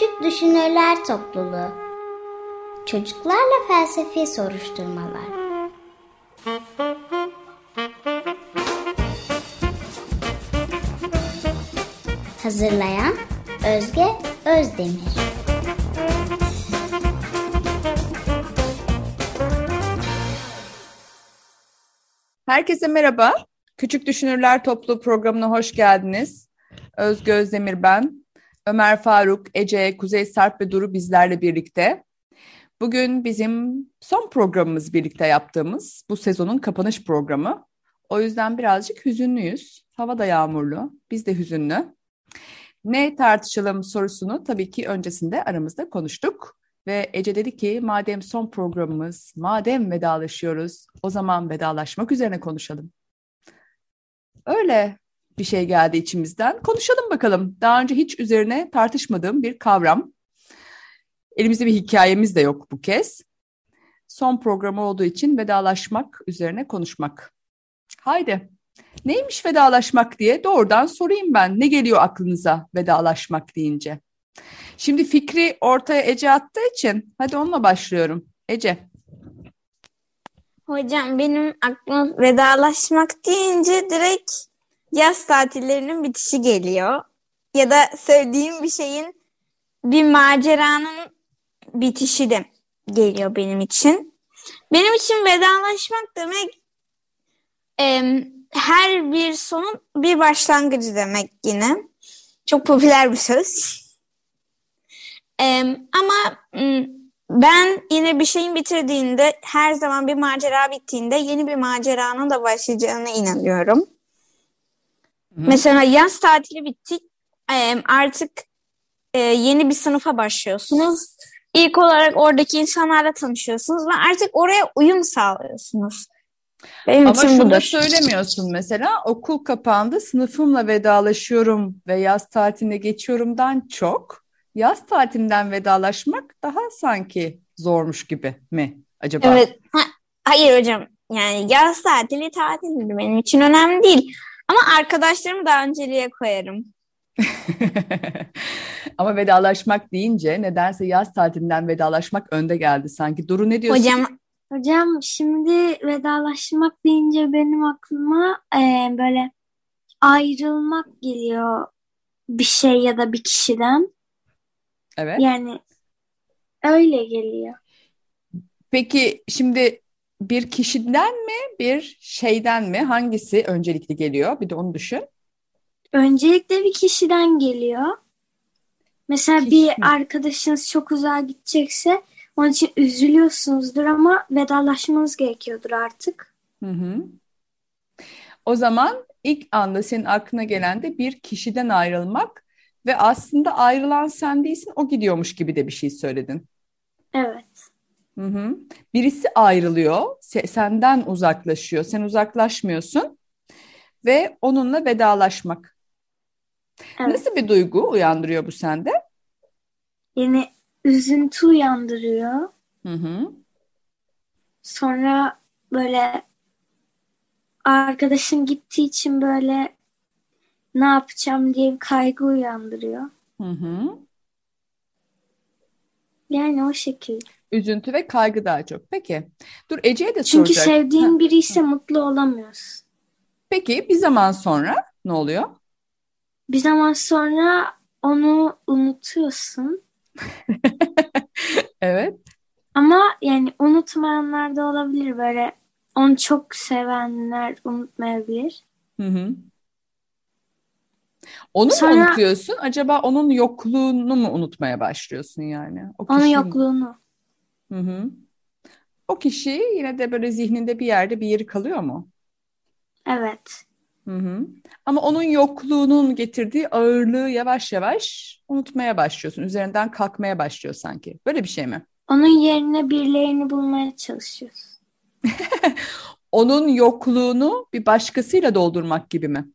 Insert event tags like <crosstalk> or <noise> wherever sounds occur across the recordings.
Küçük Düşünürler Topluluğu Çocuklarla Felsefi Soruşturmalar Hazırlayan Özge Özdemir Herkese merhaba. Küçük Düşünürler Topluluğu programına hoş geldiniz. Özge Özdemir ben. Ömer Faruk, Ece, Kuzey Sarp ve Duru bizlerle birlikte. Bugün bizim son programımız birlikte yaptığımız bu sezonun kapanış programı. O yüzden birazcık hüzünlüyüz. Hava da yağmurlu, biz de hüzünlü. Ne tartışalım sorusunu tabii ki öncesinde aramızda konuştuk. Ve Ece dedi ki madem son programımız, madem vedalaşıyoruz o zaman vedalaşmak üzerine konuşalım. Öyle bir şey geldi içimizden. Konuşalım bakalım. Daha önce hiç üzerine tartışmadığım bir kavram. Elimizde bir hikayemiz de yok bu kez. Son programı olduğu için vedalaşmak üzerine konuşmak. Haydi. Neymiş vedalaşmak diye doğrudan sorayım ben. Ne geliyor aklınıza vedalaşmak deyince? Şimdi fikri ortaya Ece attığı için hadi onunla başlıyorum. Ece. Hocam benim aklıma vedalaşmak deyince direkt yaz tatillerinin bitişi geliyor. Ya da sevdiğim bir şeyin bir maceranın bitişi de geliyor benim için. Benim için vedalaşmak demek e, her bir sonun bir başlangıcı demek yine. Çok popüler bir söz. e, ama ben yine bir şeyin bitirdiğinde her zaman bir macera bittiğinde yeni bir maceranın da başlayacağına inanıyorum. Hı. Mesela yaz tatili bitti. Artık e, yeni bir sınıfa başlıyorsunuz. İlk olarak oradaki insanlarla tanışıyorsunuz ve artık oraya uyum sağlıyorsunuz. Benim Ama şunu budur. da söylemiyorsun mesela okul kapandı sınıfımla vedalaşıyorum ve yaz tatiline geçiyorumdan çok yaz tatilinden vedalaşmak daha sanki zormuş gibi mi acaba? Evet. Ha, hayır hocam yani yaz tatili tatildir benim için önemli değil. Ama arkadaşlarımı daha önceliğe koyarım. <laughs> Ama vedalaşmak deyince nedense yaz tatilinden vedalaşmak önde geldi sanki. Duru ne diyorsun? Hocam Hocam şimdi vedalaşmak deyince benim aklıma e, böyle ayrılmak geliyor bir şey ya da bir kişiden. Evet. Yani öyle geliyor. Peki şimdi bir kişiden mi bir şeyden mi hangisi öncelikli geliyor? Bir de onu düşün. Öncelikle bir kişiden geliyor. Mesela Kişi bir mi? arkadaşınız çok uzağa gidecekse onun için üzülüyorsunuzdur ama vedalaşmanız gerekiyordur artık. Hı hı. O zaman ilk anda senin aklına gelen de bir kişiden ayrılmak ve aslında ayrılan sen değilsin o gidiyormuş gibi de bir şey söyledin. Evet. Hı hı. Birisi ayrılıyor, se- senden uzaklaşıyor, sen uzaklaşmıyorsun ve onunla vedalaşmak. Evet. Nasıl bir duygu uyandırıyor bu sende? Yani üzüntü uyandırıyor. Hı hı. Sonra böyle arkadaşın gittiği için böyle ne yapacağım diye bir kaygı uyandırıyor. Hı hı. Yani o şekilde. Üzüntü ve kaygı daha çok. Peki. Dur Ece'ye de Çünkü soracak. sevdiğin biri ise mutlu olamıyorsun. Peki bir zaman sonra ne oluyor? Bir zaman sonra onu unutuyorsun. <laughs> evet. Ama yani unutmayanlar da olabilir böyle. Onu çok sevenler unutmayabilir. Hı hı. Onu Sonra, mu unutuyorsun? Acaba onun yokluğunu mu unutmaya başlıyorsun yani? O onun yokluğunu. Hı hı. O kişi yine de böyle zihninde bir yerde bir yeri kalıyor mu? Evet. Hı hı. Ama onun yokluğunun getirdiği ağırlığı yavaş yavaş unutmaya başlıyorsun. Üzerinden kalkmaya başlıyor sanki. Böyle bir şey mi? Onun yerine birilerini bulmaya çalışıyorsun. <laughs> onun yokluğunu bir başkasıyla doldurmak gibi mi?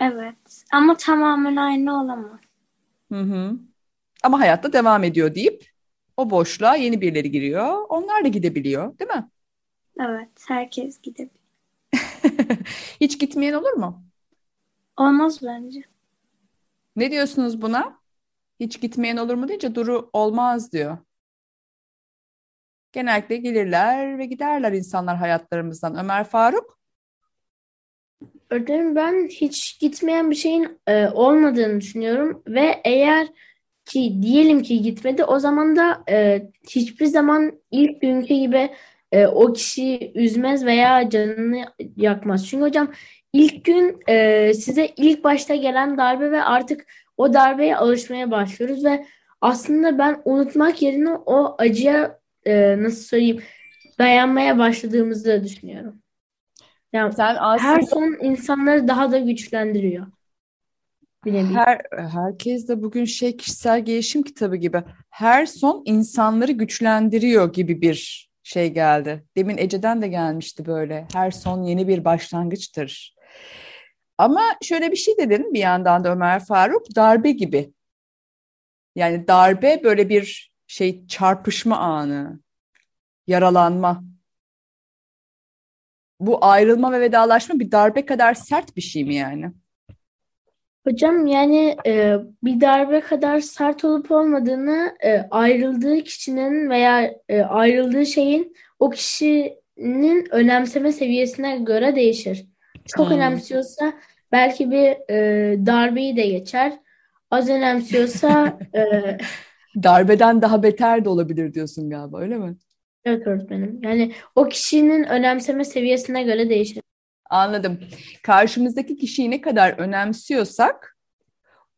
Evet. Ama tamamen aynı olamaz. Hı hı. Ama hayatta devam ediyor deyip o boşluğa yeni birileri giriyor. Onlar da gidebiliyor, değil mi? Evet, herkes gidebilir. <laughs> Hiç gitmeyen olur mu? Olmaz bence. Ne diyorsunuz buna? Hiç gitmeyen olur mu deyince Duru olmaz diyor. Genellikle gelirler ve giderler insanlar hayatlarımızdan. Ömer Faruk? Öğretmenim ben hiç gitmeyen bir şeyin e, olmadığını düşünüyorum ve eğer ki diyelim ki gitmedi o zaman da e, hiçbir zaman ilk günkü gibi e, o kişiyi üzmez veya canını yakmaz. Çünkü hocam ilk gün e, size ilk başta gelen darbe ve artık o darbeye alışmaya başlıyoruz ve aslında ben unutmak yerine o acıya e, nasıl söyleyeyim dayanmaya başladığımızı düşünüyorum. Yani Sen aslında her son insanları daha da güçlendiriyor. Her herkes de bugün şey kişisel gelişim kitabı gibi her son insanları güçlendiriyor gibi bir şey geldi. Demin Ece'den de gelmişti böyle. Her son yeni bir başlangıçtır. Ama şöyle bir şey dedin bir yandan da Ömer Faruk darbe gibi. Yani darbe böyle bir şey çarpışma anı, yaralanma. Bu ayrılma ve vedalaşma bir darbe kadar sert bir şey mi yani? Hocam yani e, bir darbe kadar sert olup olmadığını e, ayrıldığı kişinin veya e, ayrıldığı şeyin o kişinin önemseme seviyesine göre değişir. Çok Hmm. önemsiyorsa belki bir e, darbeyi de geçer. Az önemsiyorsa <laughs> e, Darbeden daha beter de olabilir diyorsun galiba öyle mi? evet öğretmenim. Yani o kişinin önemseme seviyesine göre değişir. Anladım. Karşımızdaki kişiyi ne kadar önemsiyorsak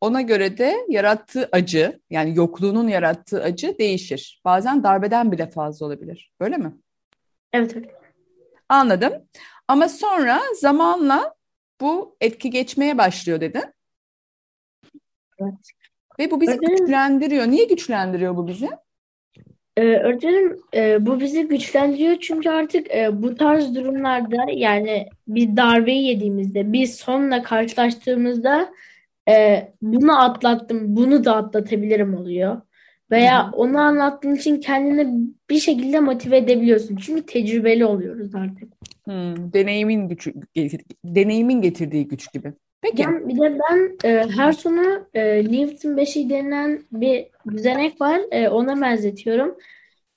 ona göre de yarattığı acı yani yokluğunun yarattığı acı değişir. Bazen darbeden bile fazla olabilir. Öyle mi? Evet. Anladım. Ama sonra zamanla bu etki geçmeye başlıyor dedin. Evet. Ve bu bizi güçlendiriyor. Niye güçlendiriyor bu bizi? Ee, öğretmenim e, bu bizi güçlendiriyor çünkü artık e, bu tarz durumlarda yani bir darbeyi yediğimizde bir sonla karşılaştığımızda e, bunu atlattım bunu da atlatabilirim oluyor. Veya Hı hı. onu anlattığın için kendini bir şekilde motive edebiliyorsun. Çünkü tecrübeli oluyoruz artık. Hmm, deneyimin gücü, deneyimin getirdiği güç gibi. Peki. Ben, bir de ben e, her sonu e, Newton beşiği denilen bir düzenek var. E, ona benzetiyorum.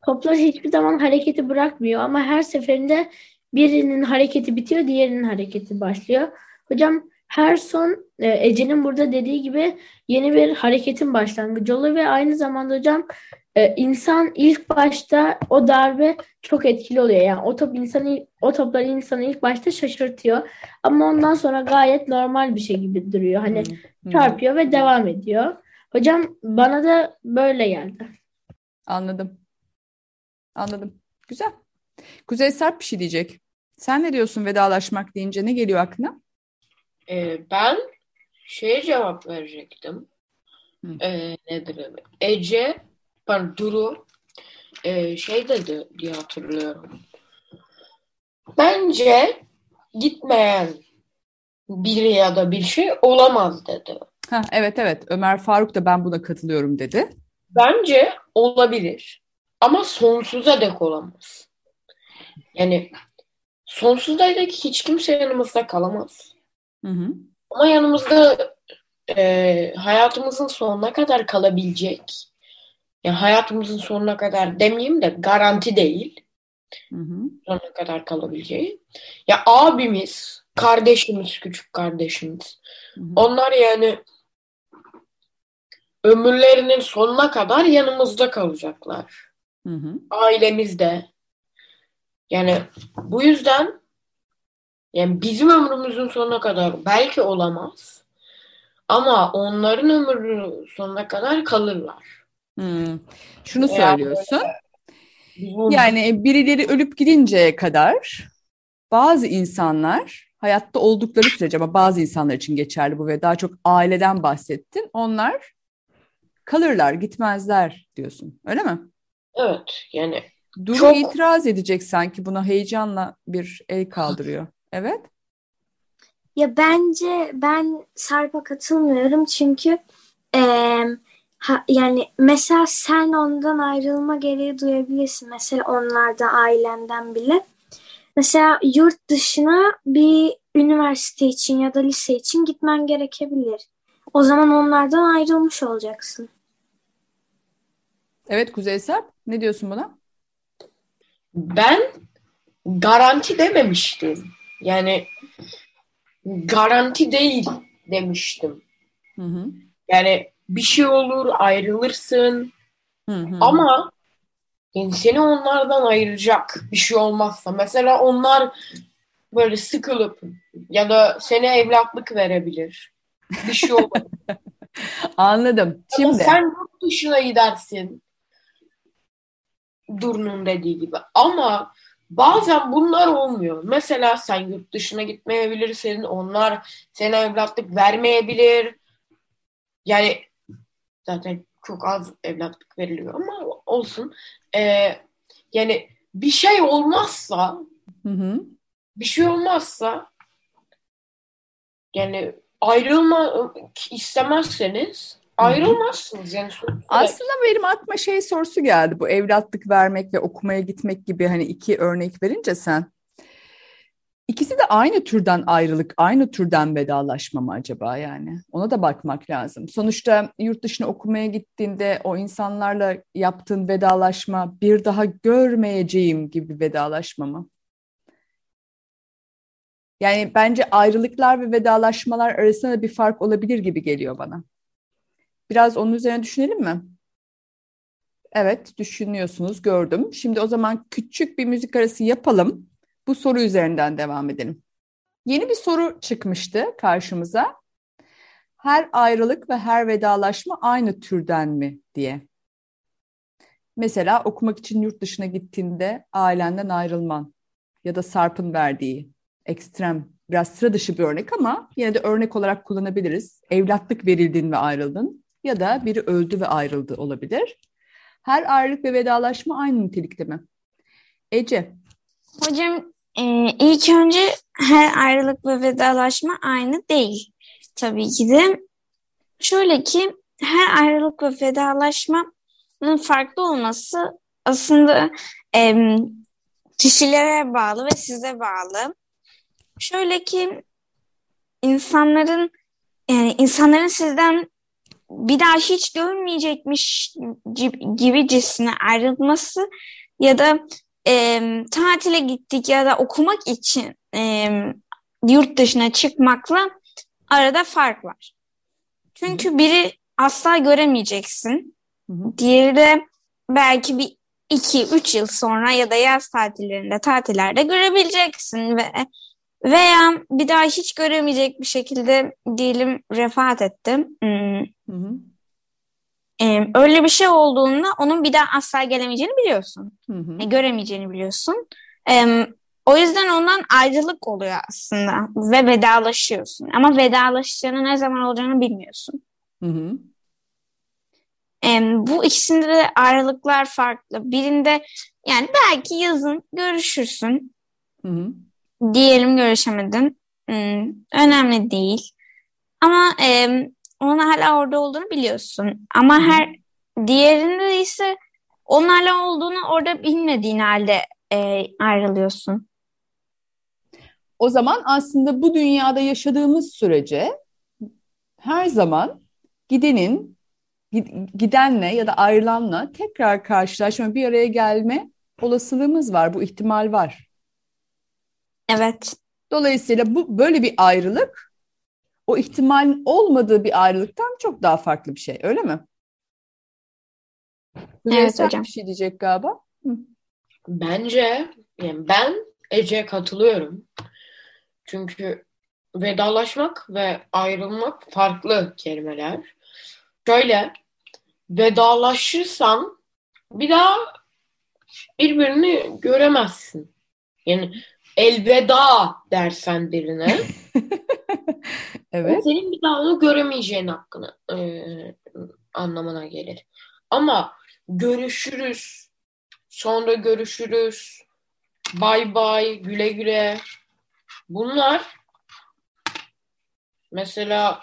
Toplar hiçbir zaman hareketi bırakmıyor ama her seferinde birinin hareketi bitiyor, diğerinin hareketi başlıyor. Hocam her son e, Ece'nin burada dediği gibi yeni bir hareketin başlangıcı oluyor ve aynı zamanda hocam e, insan ilk başta o darbe çok etkili oluyor. Yani o top insanı o toplar insanı ilk başta şaşırtıyor. Ama ondan sonra gayet normal bir şey gibi duruyor. Hani Hmm, hmm. çarpıyor ve devam ediyor. Hocam bana da böyle geldi. Anladım. Anladım. Güzel. Kuzey Sarp bir şey diyecek. Sen ne diyorsun vedalaşmak deyince ne geliyor aklına? Ee, ben şeye cevap verecektim. Hı. Ee, nedir? Ece, pardon Duru ee, şey dedi diye hatırlıyorum. Bence gitmeyen biri ya da bir şey olamaz dedi. Ha, evet evet Ömer Faruk da ben buna katılıyorum dedi. Bence olabilir. Ama sonsuza dek olamaz. Yani sonsuza dek hiç kimse yanımızda kalamaz. Hı hı. Ama yanımızda e, hayatımızın sonuna kadar kalabilecek. Yani hayatımızın sonuna kadar demeyeyim de garanti değil. Hı hı. Sonuna kadar kalabileceği. Ya abimiz, kardeşimiz, küçük kardeşimiz. Hı hı. Onlar yani ömürlerinin sonuna kadar yanımızda kalacaklar. Hı hı. Ailemizde. Yani bu yüzden yani bizim ömrümüzün sonuna kadar belki olamaz. Ama onların ömrü sonuna kadar kalırlar. Hmm. Şunu Veya söylüyorsun. Bizim- Yani birileri ölüp gidinceye kadar bazı insanlar hayatta oldukları sürece ama bazı insanlar için geçerli bu ve daha çok aileden bahsettin. Onlar kalırlar, gitmezler diyorsun. Öyle mi? Evet yani Duru Çok- itiraz edecek sanki buna heyecanla bir el kaldırıyor. Evet. Ya bence ben Sarp'a katılmıyorum çünkü eee, ha- yani mesela sen ondan ayrılma gereği duyabilirsin. Mesela onlardan ailenden bile. Mesela yurt dışına bir üniversite için ya da lise için gitmen gerekebilir. O zaman onlardan ayrılmış olacaksın. Evet Kuzey Sarp ne diyorsun buna? Ben garanti dememiştim. Yani garanti değil demiştim. Hı hı. Yani bir şey olur, ayrılırsın Hı hı. ama yani seni onlardan ayıracak bir şey olmazsa. Mesela onlar böyle sıkılıp ya da seni evlatlık verebilir. Bir şey olur. <laughs> Anladım. Ama Şimdi sen yurt dışına gidersin. Duru'nun dediği gibi. Ama bazen bunlar olmuyor. Mesela sen yurt dışına gitmeyebilirsin. Onlar sana evlatlık vermeyebilir. Yani zaten çok az evlatlık veriliyor ama olsun. Ee, yani bir şey olmazsa Hı hı. bir şey olmazsa yani ayrılma istemezseniz ayrılmazsınız. Yani Aslında benim aklıma şey sorusu geldi. Bu evlatlık vermek ve okumaya gitmek gibi hani iki örnek verince sen. İkisi de aynı türden ayrılık, aynı türden vedalaşma mı acaba yani? Ona da bakmak lazım. Sonuçta yurt dışına okumaya gittiğinde o insanlarla yaptığın vedalaşma bir daha görmeyeceğim gibi vedalaşma mı? Yani bence ayrılıklar ve vedalaşmalar arasında da bir fark olabilir gibi geliyor bana. Biraz onun üzerine düşünelim mi? Evet, düşünüyorsunuz, gördüm. Şimdi o zaman küçük bir müzik arası yapalım. Bu soru üzerinden devam edelim. Yeni bir soru çıkmıştı karşımıza. Her ayrılık ve her vedalaşma aynı türden mi diye. Mesela okumak için yurt dışına gittiğinde ailenden ayrılman ya da Sarp'ın verdiği ekstrem, biraz sıra dışı bir örnek ama yine de örnek olarak kullanabiliriz. Evlatlık verildin ve ayrıldın ya da biri öldü ve ayrıldı olabilir. Her ayrılık ve vedalaşma aynı nitelikte mi? Ece, Hocam e, ilk önce her ayrılık ve vedalaşma aynı değil. Tabii ki de. Şöyle ki her ayrılık ve vedalaşmanın farklı olması aslında e, kişilere bağlı ve size bağlı. Şöyle ki insanların yani insanların sizden bir daha hiç görmeyecekmiş gibi- gibicesine ayrılması ya da e, tatile gittik ya da okumak için e, yurt dışına çıkmakla arada fark var. Çünkü biri asla göremeyeceksin. Diğeri de belki bir iki, üç yıl sonra ya da yaz tatillerinde, tatillerde görebileceksin ve veya bir daha hiç göremeyecek bir şekilde diyelim vefat ettim. Hmm, Hı hı. E, öyle bir şey olduğunda onun bir daha asla gelemeyeceğini biliyorsun. Hı hı. e, göremeyeceğini biliyorsun. Em, o yüzden ondan ayrılık oluyor aslında ve vedalaşıyorsun. Ama vedalaşacağını ne zaman olacağını bilmiyorsun. Hı hı. Em, bu ikisinde de ayrılıklar farklı. Birinde yani belki yazın görüşürsün. Hı hı. Diyelim görüşemedin. Hmm, önemli değil. Ama em, onun hala orada olduğunu biliyorsun. Ama her diğerinde ise onun hala olduğunu orada bilmediğin halde e, ayrılıyorsun. O zaman aslında bu dünyada yaşadığımız sürece her zaman gidenin gid- gidenle ya da ayrılanla tekrar karşılaşma, bir araya gelme olasılığımız var. Bu ihtimal var. Evet. Dolayısıyla bu böyle bir ayrılık o ihtimalin olmadığı bir ayrılıktan çok daha farklı bir şey. Öyle mi? Evet sen hocam. bir şey diyecek galiba. Hı. Bence yani ben Ece'ye katılıyorum. Çünkü vedalaşmak ve ayrılmak farklı kelimeler. Şöyle vedalaşırsan bir daha birbirini göremezsin. Yani elveda dersen birine <laughs> Evet. senin bir daha onu göremeyeceğin hakkını e, anlamına gelir. Ama görüşürüz, sonra görüşürüz, bay bay, güle güle. Bunlar mesela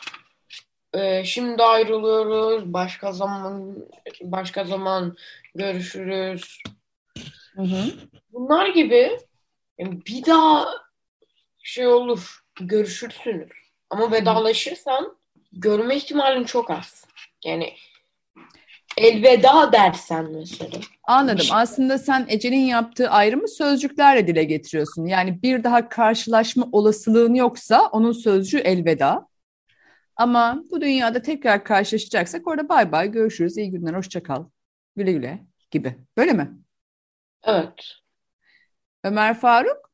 e, şimdi ayrılıyoruz, başka zaman başka zaman görüşürüz. Hı hı. Bunlar gibi bir daha şey olur, görüşürsünüz. Ama vedalaşırsan görme ihtimalin çok az. Yani elveda dersen mesela. Anladım. Aslında sen Ece'nin yaptığı ayrımı sözcüklerle dile getiriyorsun. Yani bir daha karşılaşma olasılığın yoksa onun sözcüğü elveda. Ama bu dünyada tekrar karşılaşacaksak orada bay bay görüşürüz, iyi günler, hoşça kal, güle güle gibi. Böyle mi? Evet. Ömer Faruk?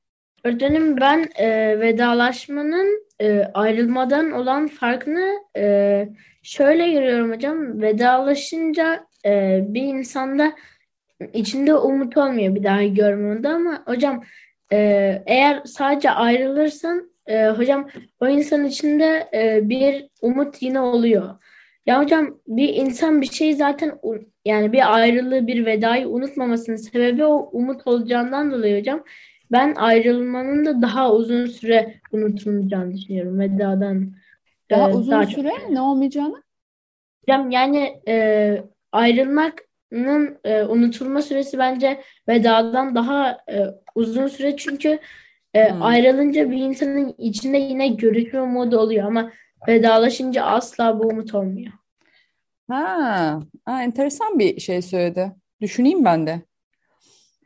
Öğretmenim ben e, vedalaşmanın e, ayrılmadan olan farkını e, şöyle görüyorum hocam. Vedalaşınca e, bir insanda içinde umut olmuyor bir daha görmüyordu ama hocam e, eğer sadece ayrılırsan e, hocam o insanın içinde e, bir umut yine oluyor. Ya hocam bir insan bir şey zaten yani bir ayrılığı bir vedayı unutmamasının sebebi o umut olacağından dolayı hocam. Ben ayrılmanın da daha uzun süre unutulmayacağını düşünüyorum vedadan. Daha e, uzun daha süre çok. ne olmayacağını? Yani e, ayrılmanın e, unutulma süresi bence vedadan daha e, uzun süre çünkü e, Hmm. ayrılınca bir insanın içinde yine görüşme umudu oluyor ama vedalaşınca asla bu umut olmuyor. Ha, ha, enteresan bir şey söyledi. Düşüneyim ben de.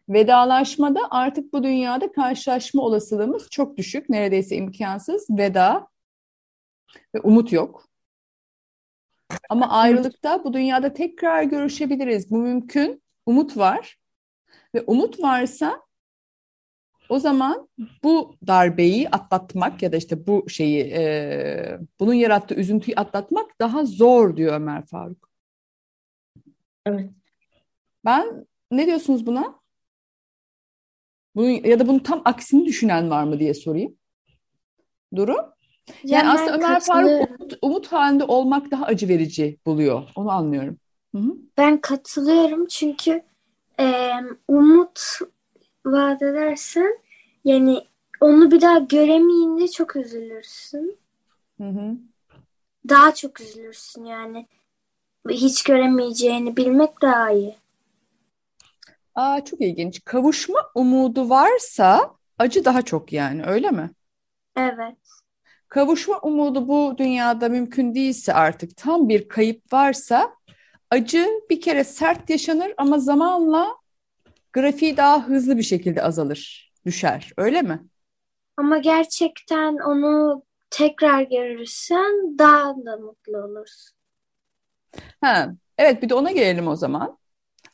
Vedalaşmada artık bu dünyada karşılaşma olasılığımız çok düşük. Neredeyse imkansız. Veda ve umut yok. Ama ayrılıkta bu dünyada tekrar görüşebiliriz. Bu mümkün. Umut var. Ve umut varsa o zaman bu darbeyi atlatmak ya da işte bu şeyi e, bunun yarattığı üzüntüyü atlatmak daha zor diyor Ömer Faruk. Evet. Ben ne diyorsunuz buna? Bunun, ya da bunun tam aksini düşünen var mı diye sorayım. Duru? Yani ben aslında Ömer Faruk katılıyorum. umut, umut halinde olmak daha acı verici buluyor. Onu anlıyorum. Hı hı. Ben katılıyorum çünkü e, umut vaat edersen yani onu bir daha göremeyince çok üzülürsün. Hı hı. Daha çok üzülürsün yani. Hiç göremeyeceğini bilmek daha iyi. Aa, çok ilginç. Kavuşma umudu varsa acı daha çok yani öyle mi? Evet. Kavuşma umudu bu dünyada mümkün değilse artık tam bir kayıp varsa acı bir kere sert yaşanır ama zamanla grafiği daha hızlı bir şekilde azalır, düşer. Öyle mi? Ama gerçekten onu tekrar görürsen daha da mutlu olursun. Ha, evet bir de ona gelelim o zaman.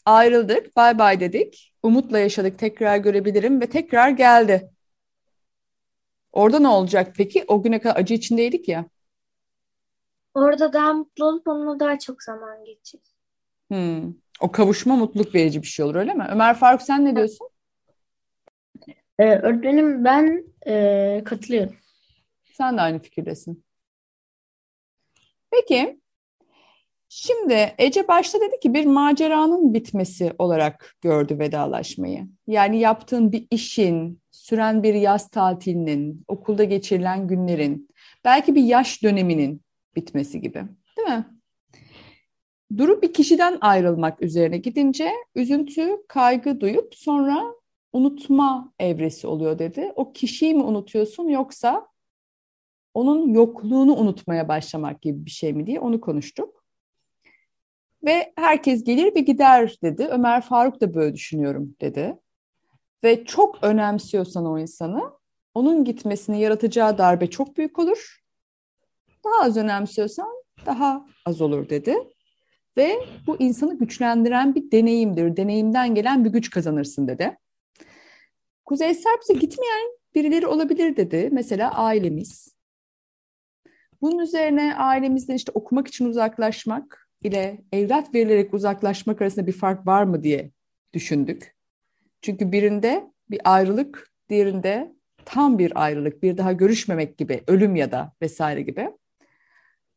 Ayrıldık, bay bay dedik. Umutla yaşadık, tekrar görebilirim ve tekrar geldi. Orada ne olacak peki? O güne kadar acı içindeydik ya. Orada daha mutlu olup onunla daha çok zaman geçir. Hmm. O kavuşma mutluluk verici bir şey olur öyle mi? Ömer Faruk sen ne diyorsun? E, öğretmenim ben e, katılıyorum. Sen de aynı fikirdesin. Peki, şimdi Ece başta dedi ki bir maceranın bitmesi olarak gördü vedalaşmayı. Yani yaptığın bir işin, süren bir yaz tatilinin, okulda geçirilen günlerin, belki bir yaş döneminin bitmesi gibi, değil mi? Durup bir kişiden ayrılmak üzerine gidince üzüntü, kaygı duyup sonra unutma evresi oluyor dedi. O kişiyi mi unutuyorsun yoksa onun yokluğunu unutmaya başlamak gibi bir şey mi diye onu konuştuk. Ve herkes gelir ve gider dedi. Ömer Faruk da böyle düşünüyorum dedi. Ve çok önemsiyorsan o insanı, onun gitmesini yaratacağı darbe çok büyük olur. Daha az önemsiyorsan daha az olur dedi. Ve bu insanı güçlendiren bir deneyimdir. Deneyimden gelen bir güç kazanırsın dedi. Kuzey Serps'e gitmeyen birileri olabilir dedi. Mesela ailemiz. Bunun üzerine ailemizden işte okumak için uzaklaşmak ile evlat verilerek uzaklaşmak arasında bir fark var mı diye düşündük. Çünkü birinde bir ayrılık, diğerinde tam bir ayrılık, bir daha görüşmemek gibi, ölüm ya da vesaire gibi.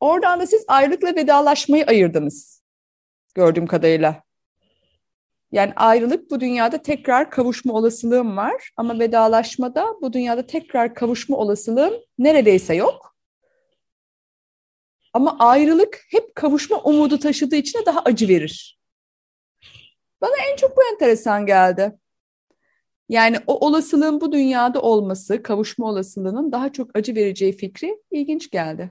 Oradan da siz ayrılıkla vedalaşmayı ayırdınız gördüğüm kadarıyla. Yani ayrılık bu dünyada tekrar kavuşma olasılığım var ama vedalaşmada bu dünyada tekrar kavuşma olasılığım neredeyse yok. Ama ayrılık hep kavuşma umudu taşıdığı için de daha acı verir. Bana en çok bu enteresan geldi. Yani o olasılığın bu dünyada olması, kavuşma olasılığının daha çok acı vereceği fikri ilginç geldi.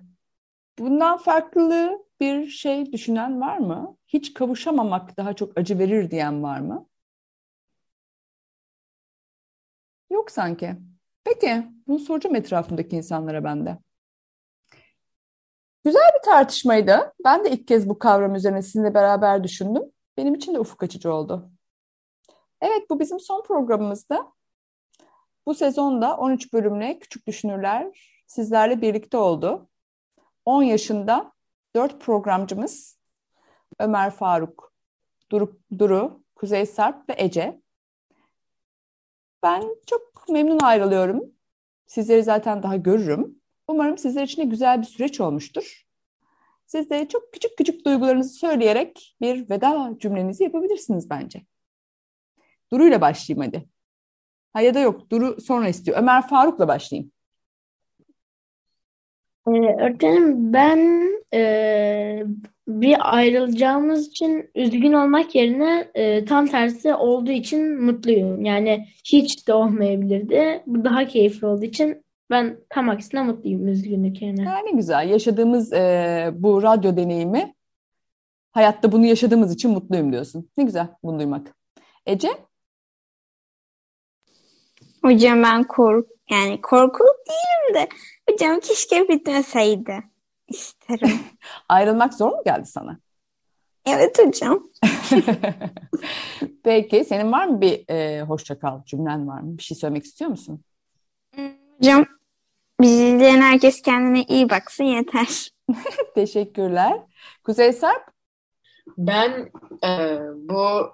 Bundan farklılığı bir şey düşünen var mı? Hiç kavuşamamak daha çok acı verir diyen var mı? Yok sanki. Peki, bunu soracağım etrafımdaki insanlara ben de. Güzel bir tartışmaydı. Ben de ilk kez bu kavram üzerine sizinle beraber düşündüm. Benim için de ufuk açıcı oldu. Evet, bu bizim son programımızdı. Bu sezonda 13 bölümle Küçük Düşünürler sizlerle birlikte oldu. 10 yaşında 4 programcımız Ömer Faruk, Duru, Duru Kuzey Sarp ve Ece. Ben çok memnun ayrılıyorum. Sizleri zaten daha görürüm. Umarım sizler için de güzel bir süreç olmuştur. Siz de çok küçük küçük duygularınızı söyleyerek bir veda cümlenizi yapabilirsiniz bence. Duru ile başlayayım hadi. Ha ya da yok Duru sonra istiyor. Ömer Faruk'la başlayayım. Ee, ben e, bir ayrılacağımız için üzgün olmak yerine e, tam tersi olduğu için mutluyum. Yani hiç de olmayabilirdi. Bu daha keyifli olduğu için ben tam aksine mutluyum üzgünlük yerine. Ha, ne güzel. Yaşadığımız e, bu radyo deneyimi hayatta bunu yaşadığımız için mutluyum diyorsun. Ne güzel bunu duymak. Ece? Hocam ben kork yani korkulu değilim de hocam keşke bitmeseydi isterim. <laughs> Ayrılmak zor mu geldi sana? Evet hocam. <laughs> Peki senin var mı bir e, hoşça kal cümlen var mı? Bir şey söylemek istiyor musun? Hocam bizi izleyen herkes kendine iyi baksın yeter. <laughs> Teşekkürler. Kuzey Sarp? Ben e, bu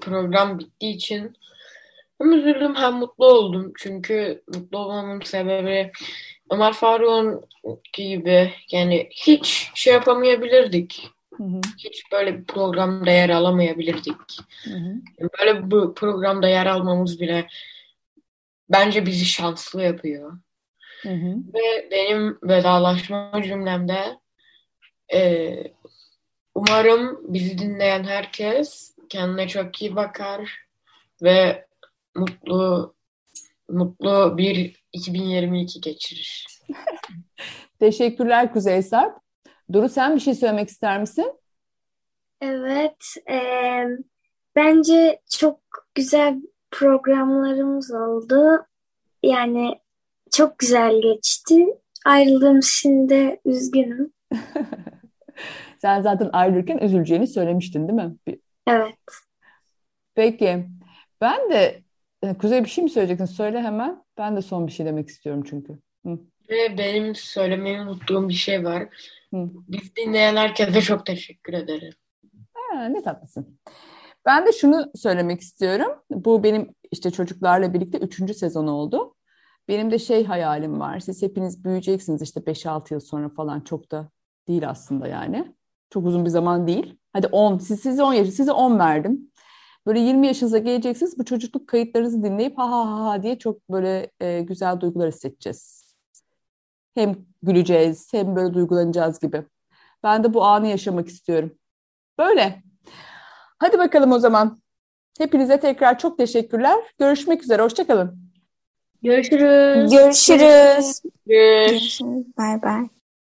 program bittiği için hem üzüldüm hem mutlu oldum. Çünkü mutlu olmamın sebebi Ömer Faruk'un gibi yani hiç şey yapamayabilirdik. Hı hı, Hiç böyle bir programda yer alamayabilirdik. hı hı. Böyle bu programda yer almamız bile bence bizi şanslı yapıyor. Hı hı. Ve benim vedalaşma cümlemde e, umarım bizi dinleyen herkes kendine çok iyi bakar ve mutlu mutlu bir 2022 geçirir. <laughs> Teşekkürler Kuzey Sarp. Duru sen bir şey söylemek ister misin? Evet, eee, bence çok güzel programlarımız oldu. Yani çok güzel geçti. Ayrıldığım için de üzgünüm. <laughs> Sen zaten ayrılırken üzüleceğini söylemiştin değil mi? Evet. Peki. Ben de e, Kuzey bir şey mi söyleyeceksin? Söyle hemen. Ben de son bir şey demek istiyorum çünkü. Hı. Ve benim söylemeyi unuttuğum bir şey var. Hı. Biz dinleyen herkese çok teşekkür ederim. Ha, ne tatlısın. Ben de şunu söylemek istiyorum. Bu benim işte çocuklarla birlikte üçüncü sezon oldu. Benim de şey hayalim var. Siz hepiniz büyüyeceksiniz işte 5-6 yıl sonra falan çok da değil aslında yani. Çok uzun bir zaman değil. Hadi 10. Siz, size 10 yaş, size 10 verdim. Böyle 20 yaşınıza geleceksiniz. Bu çocukluk kayıtlarınızı dinleyip ha ha ha ha diye çok böyle e, güzel duygular hissedeceğiz. Hem güleceğiz hem böyle duygulanacağız gibi. Ben de bu anı yaşamak istiyorum. Böyle. Hadi bakalım o zaman. Hepinize tekrar çok teşekkürler. Görüşmek üzere. Hoşçakalın. Görüşürüz. Görüşürüz. Görüşürüz. Bay bay.